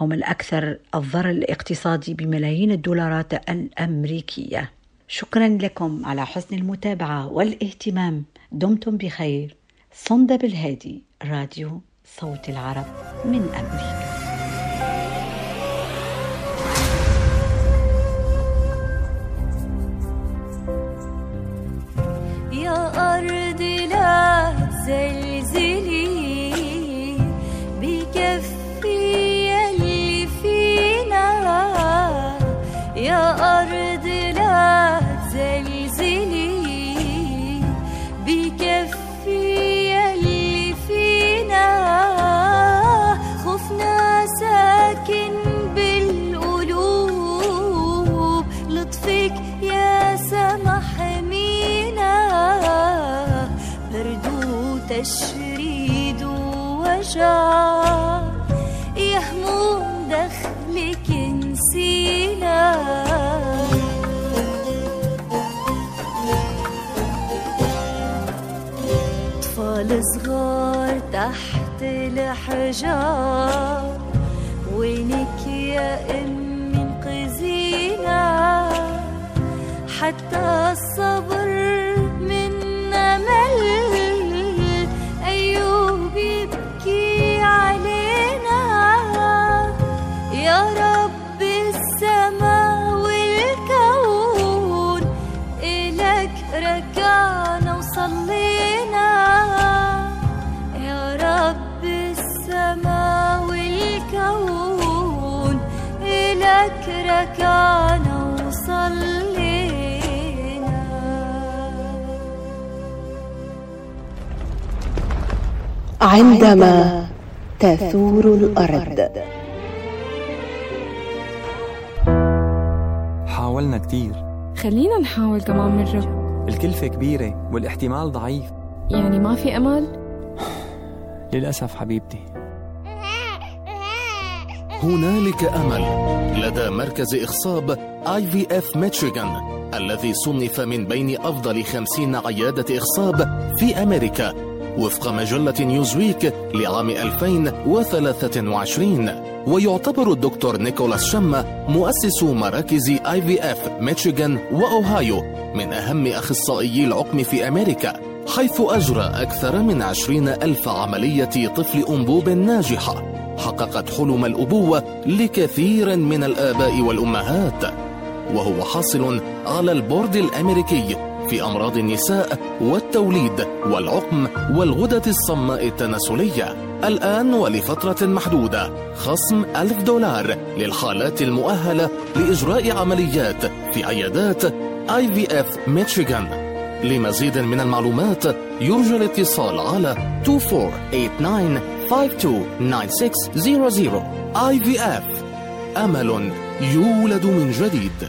هم الأكثر الضرر الاقتصادي بملايين الدولارات الأمريكية. شكرا لكم على حسن المتابعة والاهتمام. دمتم بخير. صندب الهادي راديو صوت العرب من أمريكا. ووجع يا هموم دخلك نسينا. أطفال صغار تحت الحجار وينك يا أمي انقذينا حتى الصبر عندما تثور الأرض. حاولنا كتير. خلينا نحاول كمان مرة الكلفة كبيرة والاحتمال ضعيف. يعني ما في أمل؟ للأسف حبيبتي. هنالك أمل. لدى مركز إخصاب آي في اف ميشيغان الذي صنف من بين أفضل خمسين عيادة إخصاب في أمريكا. وفق مجلة نيوزويك لعام 2023 ويعتبر الدكتور نيكولاس شما مؤسس مراكز IVF ميشيغان وأوهايو من أهم اخصائيي العقم في أمريكا حيث أجرى أكثر من عشرين ألف عملية طفل أنبوب ناجحة. حققت حلم الأبوة لكثير من الآباء والأمهات. وهو حاصل على البورد الأمريكي في أمراض النساء والتوليد والعقم والغدة الصماء التناسلية. الآن ولفترة محدودة. خصم ألف دولار للحالات المؤهلة لإجراء عمليات في عيادات IVF ميشيغان لمزيد من المعلومات يرجى الاتصال على 2489 IVF أمل يولد من جديد.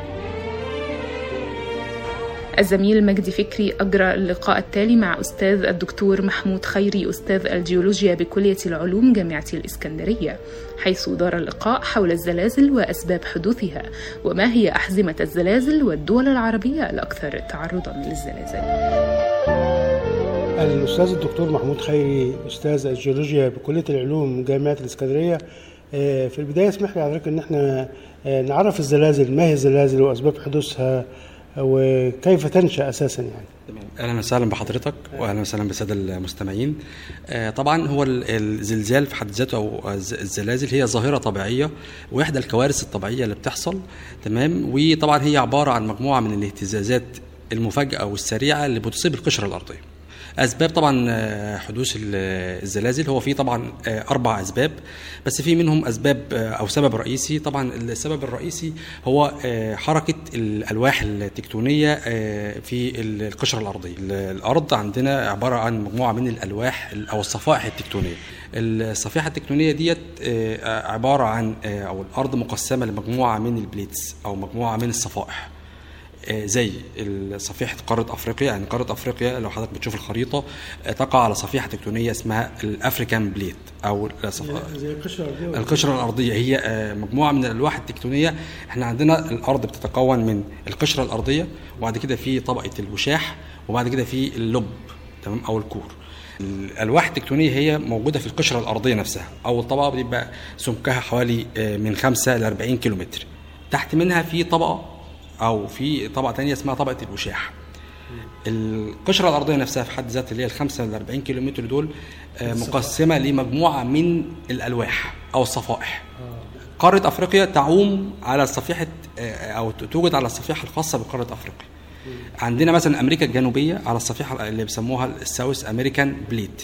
الزميل مجدي فكري أجرى اللقاء التالي مع أستاذ الدكتور محمود خيري أستاذ الجيولوجيا بكلية العلوم جامعة الإسكندرية حيث دار اللقاء حول الزلازل وأسباب حدوثها وما هي أحزمة الزلازل والدول العربية الأكثر تعرضا للزلازل. الأستاذ الدكتور محمود خيري أستاذ الجيولوجيا بكلية العلوم جامعة الإسكندرية آه، في البداية اسمح لي حضرتك إن إحنا آه، نعرف الزلازل ما هي الزلازل وأسباب حدوثها وكيف تنشأ أساسا يعني؟ أهلا وسهلا بحضرتك واهلا وسهلا بالساده المستمعين. آه، طبعا هو ال- الزلزال في حد ذاته أو الز- الزلازل هي ظاهرة طبيعية وإحدى الكوارث الطبيعية اللي بتحصل. تمام. وطبعا هي عبارة عن مجموعة من الاهتزازات المفاجئة والسريعة اللي بتصيب القشرة الأرضية. أسباب طبعا آه، حدوث ال- الزلازل. هو في طبعا آه، أربع أسباب بس في منهم أسباب آه، أو سبب رئيسي. طبعا السبب الرئيسي هو حركة الألواح التكتونية في ال- القشرة الأرضية. ال- الأرض عندنا عبارة عن مجموعة من الألواح ال- أو الصفائح التكتونية. الصفيحه التكتونية ديت عبارة عن أو الأرض مقسمة لمجموعة من ال plates أو مجموعة من الصفائح. زي صفيحة قارة أفريقيا. يعني قارة أفريقيا لو حضرتك بتشوف الخريطة آه، تقع على صفيحة تكتونية اسمها ال African Plate أو زي القشرة الأرضية. القشرة الأرضية. هي آه، مجموعة من الالواح التكتونيه إحنا عندنا الأرض بتتكون من القشرة الأرضية وبعد كده في طبقة الوشاح وبعد كده في اللب تمام أو ال core. الالواح التكتونيه هي موجودة في القشرة الأرضية نفسها. اول طبقه بيبقى سمكها حوالي آه، من 5 ل 40 كيلومتر. تحت منها في طبقة أو في طبقة ثانية اسمها طبقة الوشاح القشرة الأرضية نفسها في حد ذاتها اللي هي ال 5 ل 40 كيلومتر دول آه، مقسمة لمجموعة من الألواح أو الصفائح. قارة أفريقيا تعوم على صفيحة آه، أو توجد على الصفيحة الخاصة بقارة أفريقيا. عندنا مثلا أمريكا الجنوبية على الصفيحة اللي بيسموها ال South American Plate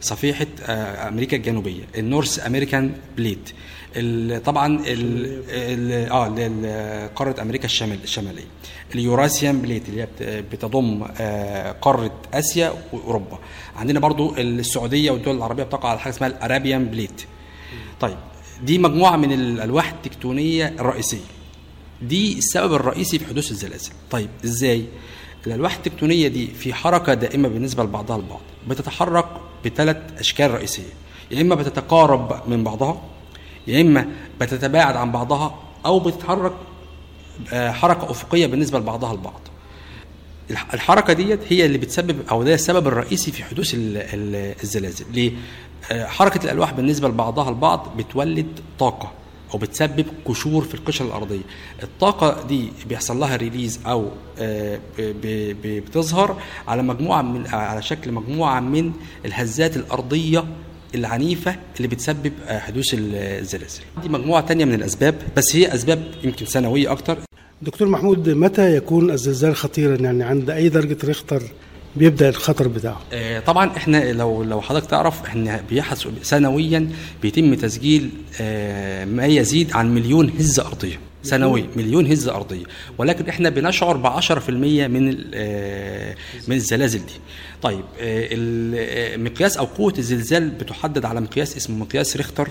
صفيحة آه، أمريكا الجنوبية ال North American Plate ال- طبعا ال- آه قارة أمريكا الشمال الشمالية. ال Eurasian Plate اللي هي بت- بتضم آه، قارة آسيا وأوروبا. عندنا برضو السعودية والدول العربية بتقع على حاجة اسمها ال Arabian Plate. طيب دي مجموعة من الألواح التكتونية الرئيسية. دي السبب الرئيسي في حدوث الزلازل. طيب إزاي؟ الألواح التكتونية دي في حركة دائمة بالنسبة لبعضها البعض بتتحرك بثلاث أشكال رئيسية. يا إما بتتقارب من بعضها يا إما بتتباعد عن بعضها أو بتتحرك آه، حركة أفقية بالنسبة لبعضها البعض. الح- الحركة ديت هي اللي بتسبب أو ده السبب الرئيسي في حدوث ال- ال- الزلازل. ليه؟ آه، حركة الألواح بالنسبة لبعضها البعض بتولد طاقة أو بتسبب قشور في القشرة الأرضية. الطاقة دي بيحصل لها ريليز أو آه، بتظهر على مجموعة من على شكل مجموعة من الهزات الأرضية العنيفة اللي بتسبب آه، حدوث ال- الزلازل. دي مجموعة تانية من الأسباب بس هي أسباب يمكن سنوية أكتر. دكتور محمود متى يكون الزلزال خطيرا؟ يعني عند أي درجة ريختر بيبدأ الخطر بتاعه؟ آه، طبعا إحنا لو لو حضرتك تعرف إحنا بيحدث سنويا بيتم تسجيل آه، ما يزيد عن مليون هزة أرضية. سنويا مليون هزه أرضية. ولكن إحنا بنشعر ب 10% من آه، من الزلازل دي. طيب آه، ال- آه، أو قوة الزلزال بتحدد على مقياس اسمه مقياس ريختر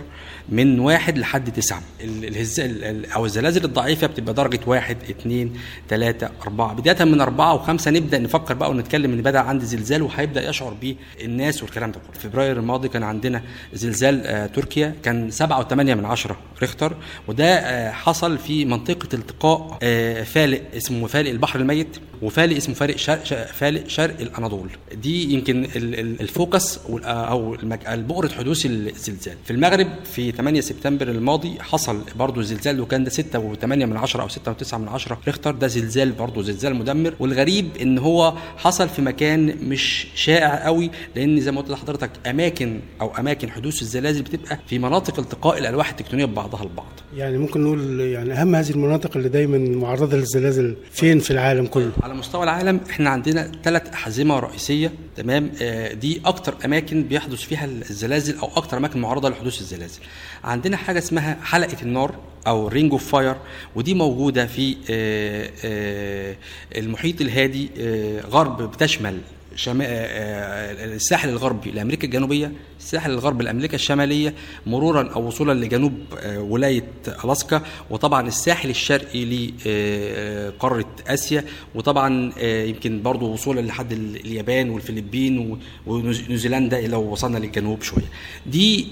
من واحد لحد تسعة. ال- الهزة ال- ال- أو الزلازل الضعيفة بتبقى درجة واحد اثنين ثلاثة أربعة. بداية من أربعة وخمسة نبدأ نفكر بقى ونتكلم إن بدأ عندي زلزال وهيبدأ يشعر بيه الناس والكلام ده كله. فبراير الماضي كان عندنا زلزال تركيا كان سبعة وثمانية من عشرة ريختر. وده حصل في منطقة التقاء آه فالق اسمه فالق البحر الميت. وفالق اسمه فالق شرق فالق شرق الأناضول. دي يمكن ال- ال- الفوكس المك- بؤرة حدوث الزلزال. في المغرب في 8 سبتمبر الماضي حصل برضو زلزال وكان ده 6 و8 من عشرة أو 6 و9 من ريختر ده زلزال برضو زلزال مدمر. والغريب إن هو حصل في مكان مش شائع قوي لأن زي ما قلت لحضرتك أماكن أو أماكن حدوث الزلازل بتبقى في مناطق التقاء الألواح التكتونية ببعضها البعض يعني ممكن نقول يعني أهم هذه المناطق اللي دايما معرضة للزلازل فين في العالم كله؟ على مستوى العالم إحنا عندنا ثلاث أحزمة رئيسية تمام؟ آه، دي أكتر أماكن بيحدث فيها الزلازل أو أكتر أماكن معرضة لحدوث الزلازل. عندنا حاجة اسمها حلقة النار أو Ring of Fire ودي موجودة في آه، آه، المحيط الهادي غرب بتشمل شما... آه، آه، الساحل الغربي لأمريكا الجنوبية الساحل الغربي لأمريكا الشمالية مرورا أو وصولا لجنوب آه، ولاية ألاسكا وطبعا الساحل الشرقي لقاره آسيا وطبعا يمكن برضو وصولا لحد ال- اليابان والفلبين ونيوزيلندا لو وصلنا للجنوب شوية. دي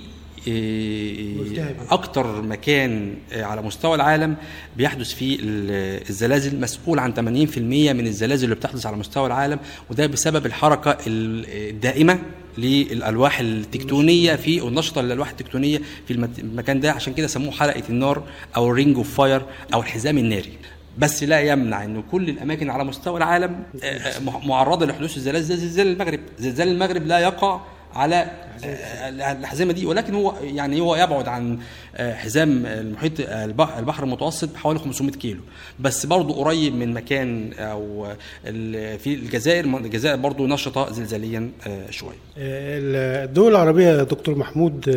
أكتر مكان آه، على مستوى العالم بيحدث فيه ال- الزلازل مسؤول عن 80% من الزلازل اللي بتحدث على مستوى العالم وده بسبب الحركة ال- الدائمة للألواح التكتونية في والنشطه للألواح التكتونية في المكان ده. عشان كده سموه حلقة النار أو ال Ring of Fire أو الحزام الناري. بس لا يمنع إن كل الأماكن على مستوى العالم آه، آه، مع- معرضة لحدوث الزلازل زي زلزال المغرب. زلزال المغرب لا يقع على آه، الحزامة دي ولكن هو يعني هو يبعد عن آه، حزام المحيط البح- البحر المتوسط بحوالي 500 كيلو. بس برضه قريب من مكان أو في الجزائر الجزائر برضه نشطة زلزاليا آه، شوية. الدول العربية يا دكتور محمود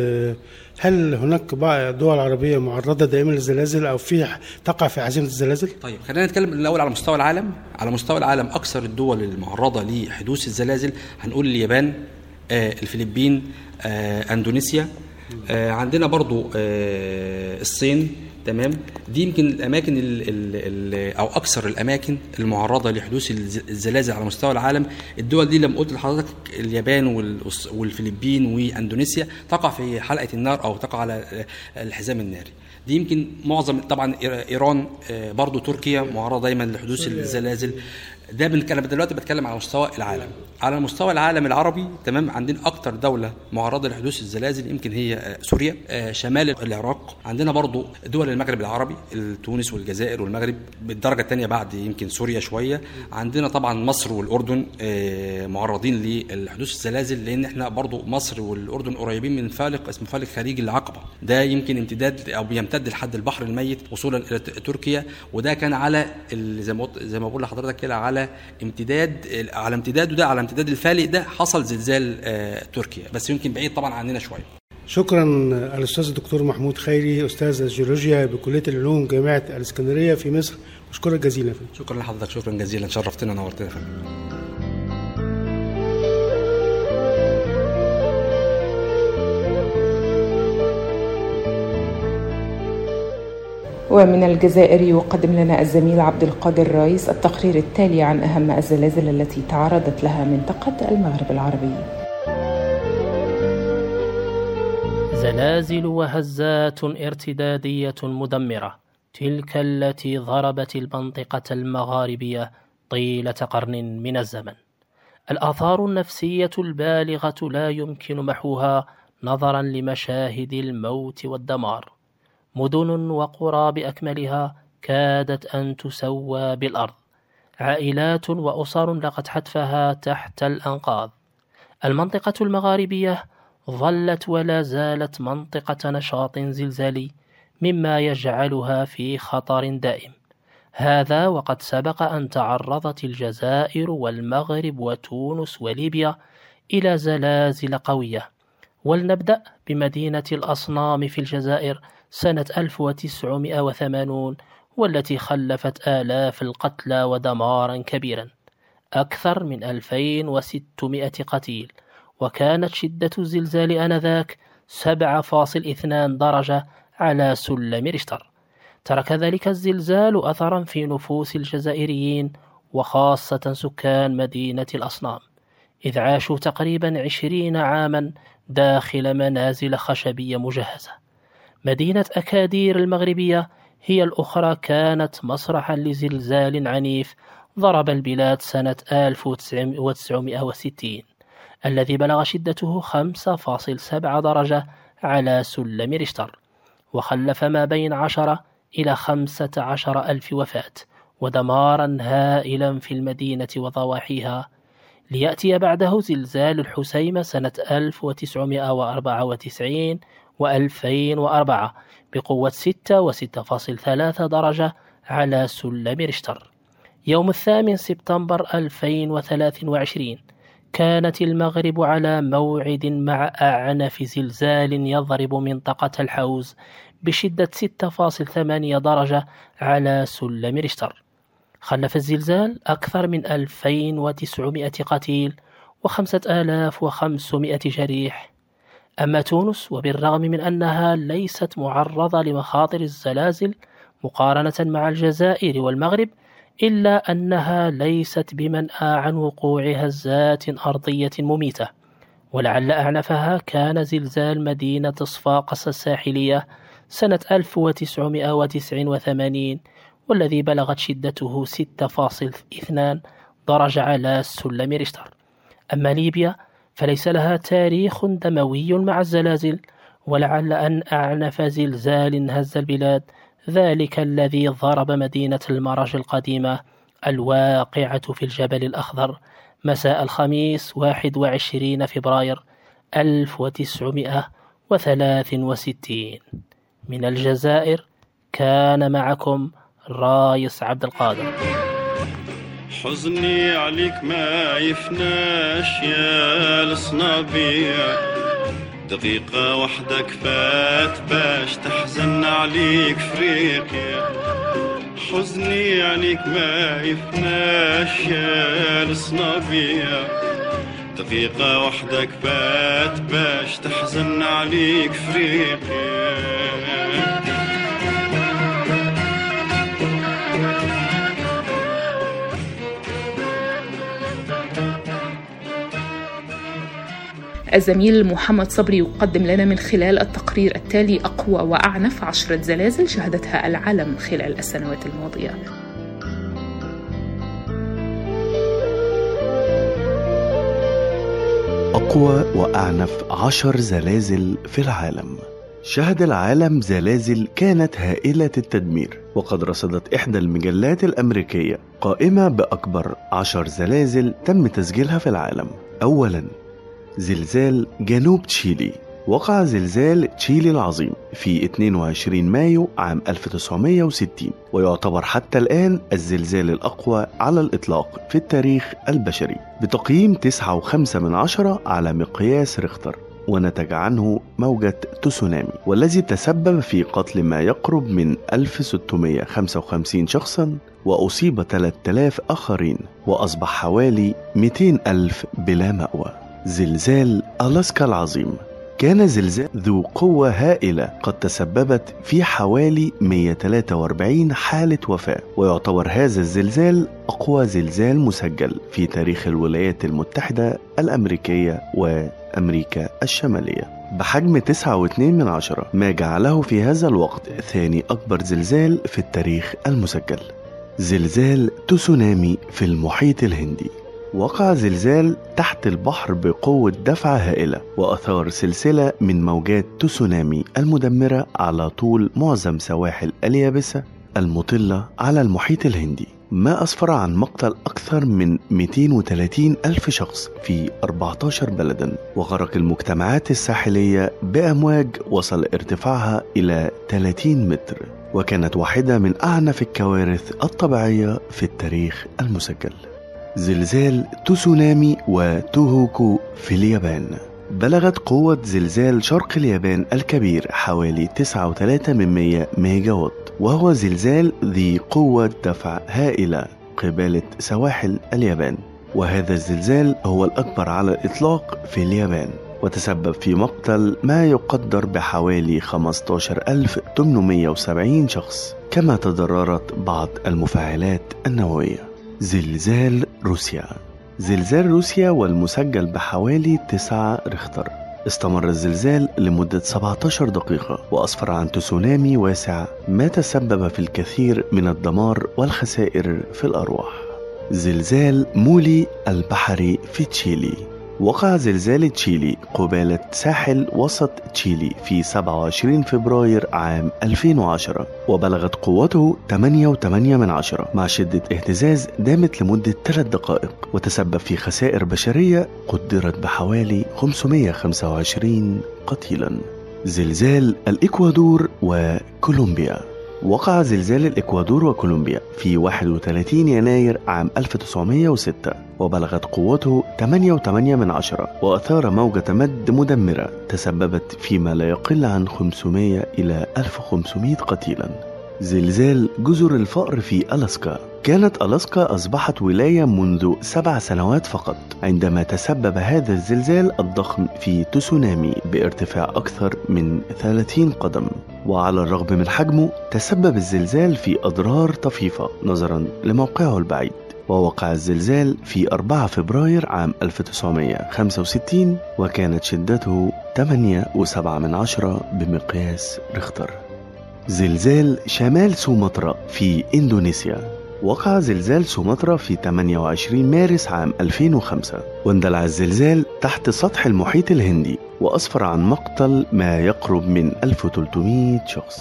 هل هناك بعض دول عربية معرضة دائما للزلازل أو في تقع في عزيمة الزلازل؟ طيب خلينا نتكلم الأول على مستوى العالم. على مستوى العالم أكثر الدول المعرضة لحدوث الزلازل هنقول اليابان الفلبين آه، أندونيسيا. آه، عندنا برضو آه، الصين تمام. دي يمكن الأماكن ال ال ال أو أكثر الأماكن المعرضة لحدوث الز- الزلازل على مستوى العالم. الدول دي لما قلت لحضرتك اليابان والفلبين وأندونيسيا تقع في حلقة النار أو تقع على آه، الحزام الناري. دي يمكن معظم طبعا إيران آه، برضو تركيا معرضة دايما لحدوث الزلازل. ده بنتكلم دلوقتي بتكلم على مستوى العالم. على مستوى العالم العربي تمام عندنا أكتر دولة معرضة لحدوث الزلازل يمكن هي آه، سوريا آه، شمال العراق. عندنا برضو دول المغرب العربي تونس والجزائر والمغرب بالدرجة الثانية بعد يمكن سوريا شوية. عندنا طبعا مصر والأردن آه، معرضين لحدوث الزلازل لأن إحنا برضو مصر والأردن قريبين من فالق اسمه فالق خليج العقبة. ده يمكن امتداد أو بيمتد لحد البحر الميت وصولا إلى تركيا. وده كان على زي ما زي ما بقول لحضرتك كده على امتداد على امتداده ده على امتداد الفالق ده حصل زلزال آه، تركيا. بس يمكن بعيد طبعا عننا شوية. شكرا الأستاذ الدكتور محمود خيري أستاذ الجيولوجيا بكلية العلوم جامعة الإسكندرية في مصر. أشكرك جزيلا. شكرا لحضرتك شكرا جزيلا. شرفتنا ونورتنا ومن الجزائر يقدم لنا الزميل عبد القادر رايس التقرير التالي عن أهم الزلازل التي تعرضت لها منطقة المغرب العربي زلازل وهزات ارتدادية مدمرة تلك التي ضربت المنطقة المغاربية طيلة قرن من الزمن. الآثار النفسية البالغة لا يمكن محوها نظرا لمشاهد الموت والدمار. مدن وقرى بأكملها كادت أن تسوى بالأرض. عائلات وأسر لقت حتفها تحت الأنقاض. المنطقة المغاربية ظلت ولا زالت منطقة نشاط زلزالي مما يجعلها في خطر دائم هذا وقد سبق أن تعرضت الجزائر والمغرب وتونس وليبيا إلى زلازل قوية ولنبدأ بمدينة الأصنام في الجزائر سنة 1980 والتي خلفت آلاف القتلى ودمارا كبيرا أكثر من 2600 قتيل. وكانت شدة الزلزال آنذاك 7.2 درجة على سلم ريشتر. ترك ذلك الزلزال أثرا في نفوس الجزائريين وخاصة سكان مدينة الأصنام. إذ عاشوا تقريبا عشرين عاما داخل منازل خشبية مجهزة. مدينة أكادير المغربية هي الأخرى كانت مسرحا لزلزال عنيف ضرب البلاد سنة 1960 الذي بلغ شدته 5.7 درجة على سلم ريشتر وخلف ما بين 10 إلى 15 ألف وفاة ودمارا هائلا في المدينة وضواحيها. ليأتي بعده زلزال الحسيمة سنة 1994 و2004 بقوة 6 و6.3 درجة على سلم ريشتر. يوم الثامن سبتمبر 2023 كانت المغرب على موعد مع أعنف زلزال يضرب منطقة الحوز بشدة 6.8 درجة على سلم ريشتر. خلف الزلزال أكثر من 2900 قتيل و5500 جريح أما تونس وبالرغم من أنها ليست معرضة لمخاطر الزلازل مقارنة مع الجزائر والمغرب إلا أنها ليست بمنأى عن وقوع هزات أرضية مميتة. ولعل أعنفها كان زلزال مدينة صفاقس الساحلية سنة 1989 والذي بلغت شدته 6.2 درجة على سلم ريشتر. أما ليبيا فليس لها تاريخ دموي مع الزلازل ولعل أن أعنف زلزال هز البلاد. ذلك الذي ضرب مدينة المرج القديمة الواقعة في الجبل الأخضر. مساء الخميس 21 فبراير 1963 من الجزائر كان معكم رايس عبد القادر. حزني عليك ما يفناش يا الصنابيع. دقيقة واحدة كفات باش تحزن عليك فريقيا حزني عليك ما يفناش يا الصنابيع. دقيقة واحدة كفات باش تحزن عليك فريقيا الزميل محمد صبري يقدم لنا من خلال التقرير التالي أقوى وأعنف عشرة زلازل شهدتها العالم خلال السنوات الماضية. أقوى وأعنف عشر زلازل في العالم. شهد العالم زلازل كانت هائلة التدمير وقد رصدت إحدى المجلات الأمريكية قائمة بأكبر عشر زلازل تم تسجيلها في العالم. أولا زلزال جنوب تشيلي. وقع زلزال تشيلي العظيم في 22 مايو عام 1960 ويعتبر حتى الآن الزلزال الأقوى على الإطلاق في التاريخ البشري. بتقييم 9.5 من عشرة على مقياس ريختر ونتج عنه موجة تسونامي والذي تسبب في قتل ما يقرب من 1655 شخصا وأصيب 3000 آخرين وأصبح حوالي 200 ألف بلا مأوى. زلزال ألاسكا العظيم. كان زلزال ذو قوة هائلة قد تسببت في حوالي 143 حالة وفاة ويعتبر هذا الزلزال أقوى زلزال مسجل في تاريخ الولايات المتحدة الأمريكية وأمريكا الشمالية. بحجم 9.2 من عشرة ما جعله في هذا الوقت ثاني أكبر زلزال في التاريخ المسجل. زلزال تسونامي في المحيط الهندي. وقع زلزال تحت البحر بقوة دفع هائلة وأثار سلسلة من موجات تسونامي المدمرة على طول معظم سواحل اليابسة المطلة على المحيط الهندي. ما أسفر عن مقتل أكثر من 230 ألف شخص في 14 بلدا. وغرق المجتمعات الساحلية بأمواج وصل ارتفاعها إلى 30 متر. وكانت واحدة من أعنف الكوارث الطبيعية في التاريخ المسجل. زلزال تسونامي وتوهوكو في اليابان. بلغت قوة زلزال شرق اليابان الكبير حوالي 9.3 من 100 ميجا وات وهو زلزال ذي قوة دفع هائلة قبالة سواحل اليابان. وهذا الزلزال هو الأكبر على الإطلاق في اليابان وتسبب في مقتل ما يقدر بحوالي 15870 شخص كما تضررت بعض المفاعلات النووية. زلزال روسيا. زلزال روسيا والمسجل بحوالي 9 ريختر. استمر الزلزال لمدة 17 دقيقة وأسفر عن تسونامي واسع ما تسبب في الكثير من الدمار والخسائر في الأرواح. زلزال مولي البحري في تشيلي. وقع زلزال تشيلي قبالة ساحل وسط تشيلي في 27 فبراير عام 2010 وبلغت قوته 8.8 من عشرة مع شدة اهتزاز دامت لمدة 3 دقائق وتسبب في خسائر بشرية قدرت بحوالي 525 قتيلا. زلزال الإكوادور وكولومبيا. وقع زلزال الإكوادور وكولومبيا في 31 يناير عام 1906 وبلغت قوته 8.8 من عشرة وأثار موجة مد مدمرة تسببت فيما لا يقل عن 500 إلى 1500 قتيلا. زلزال جزر الفأر في ألاسكا. كانت ألاسكا أصبحت ولاية منذ سبع سنوات فقط عندما تسبب هذا الزلزال الضخم في تسونامي بارتفاع أكثر من 30 قدم. وعلى الرغم من حجمه تسبب الزلزال في أضرار طفيفة. نظرا لموقعه البعيد. ووقع الزلزال في 4 فبراير عام 1965 وكانت شدته 8.7 من عشرة بمقياس ريختر. زلزال شمال سومطرة في إندونيسيا. وقع زلزال سومطرة في 28 مارس عام 2005 واندلع الزلزال تحت سطح المحيط الهندي. وأسفر عن مقتل ما يقرب من 1300 شخص.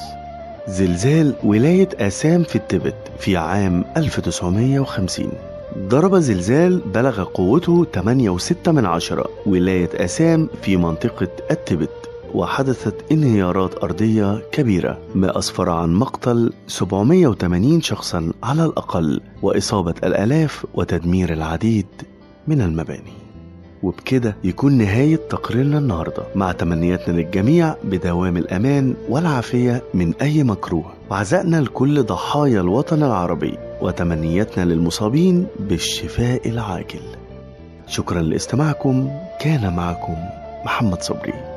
زلزال ولاية آسام في التبت في عام 1950 ضرب زلزال بلغ قوته 8.6 من عشرة. ولاية آسام في منطقة التبت وحدثت انهيارات أرضية كبيرة. ما أسفر عن مقتل 780 شخصا على الأقل وإصابة الآلاف وتدمير العديد من المباني. وبكده يكون نهاية تقريرنا النهاردة. مع تمنياتنا للجميع بدوام الأمان والعافية من أي مكروه. وعزائنا لكل ضحايا الوطن العربي وتمنياتنا للمصابين بالشفاء العاجل. شكرا لاستماعكم. كان معكم محمد صبري.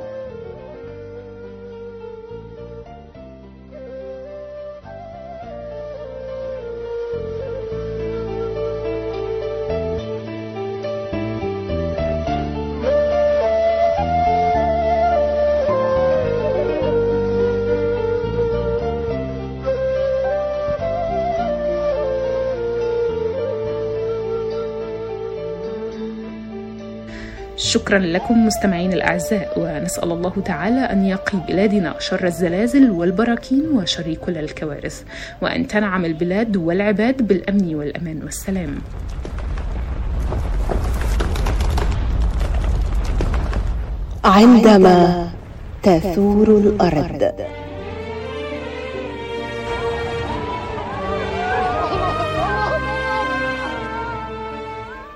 شكرا لكم مستمعين الأعزاء ونسأل الله تعالى أن يقي بلادنا شر الزلازل والبراكين وشر كل الكوارث. وأن تنعم البلاد والعباد بالأمن والأمان. والسلام. عندما تثور الأرض.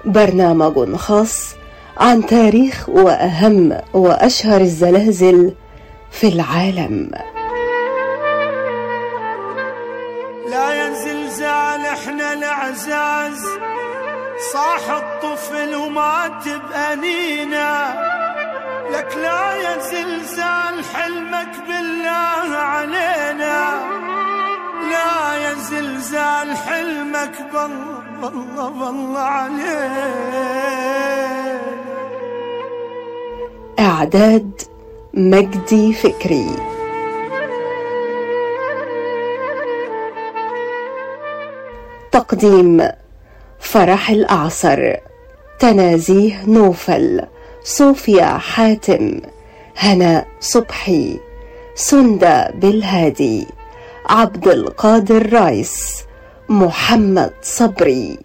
برنامج خاص عن تاريخ وأهم وأشهر الزلازل في العالم. لا يا زلزال إحنا العزاز صاح الطفل ومات بأنينا لك لا يا زلزال حلمك بالله علينا. لا يا زلزال حلمك بالله بالله بالله علينا. إعداد مجدي فكري. تقديم فرح الأعصر تنازيه نوفل صوفيا حاتم هناء صبحي سندى بالهادي عبد القادر رايس محمد صبري.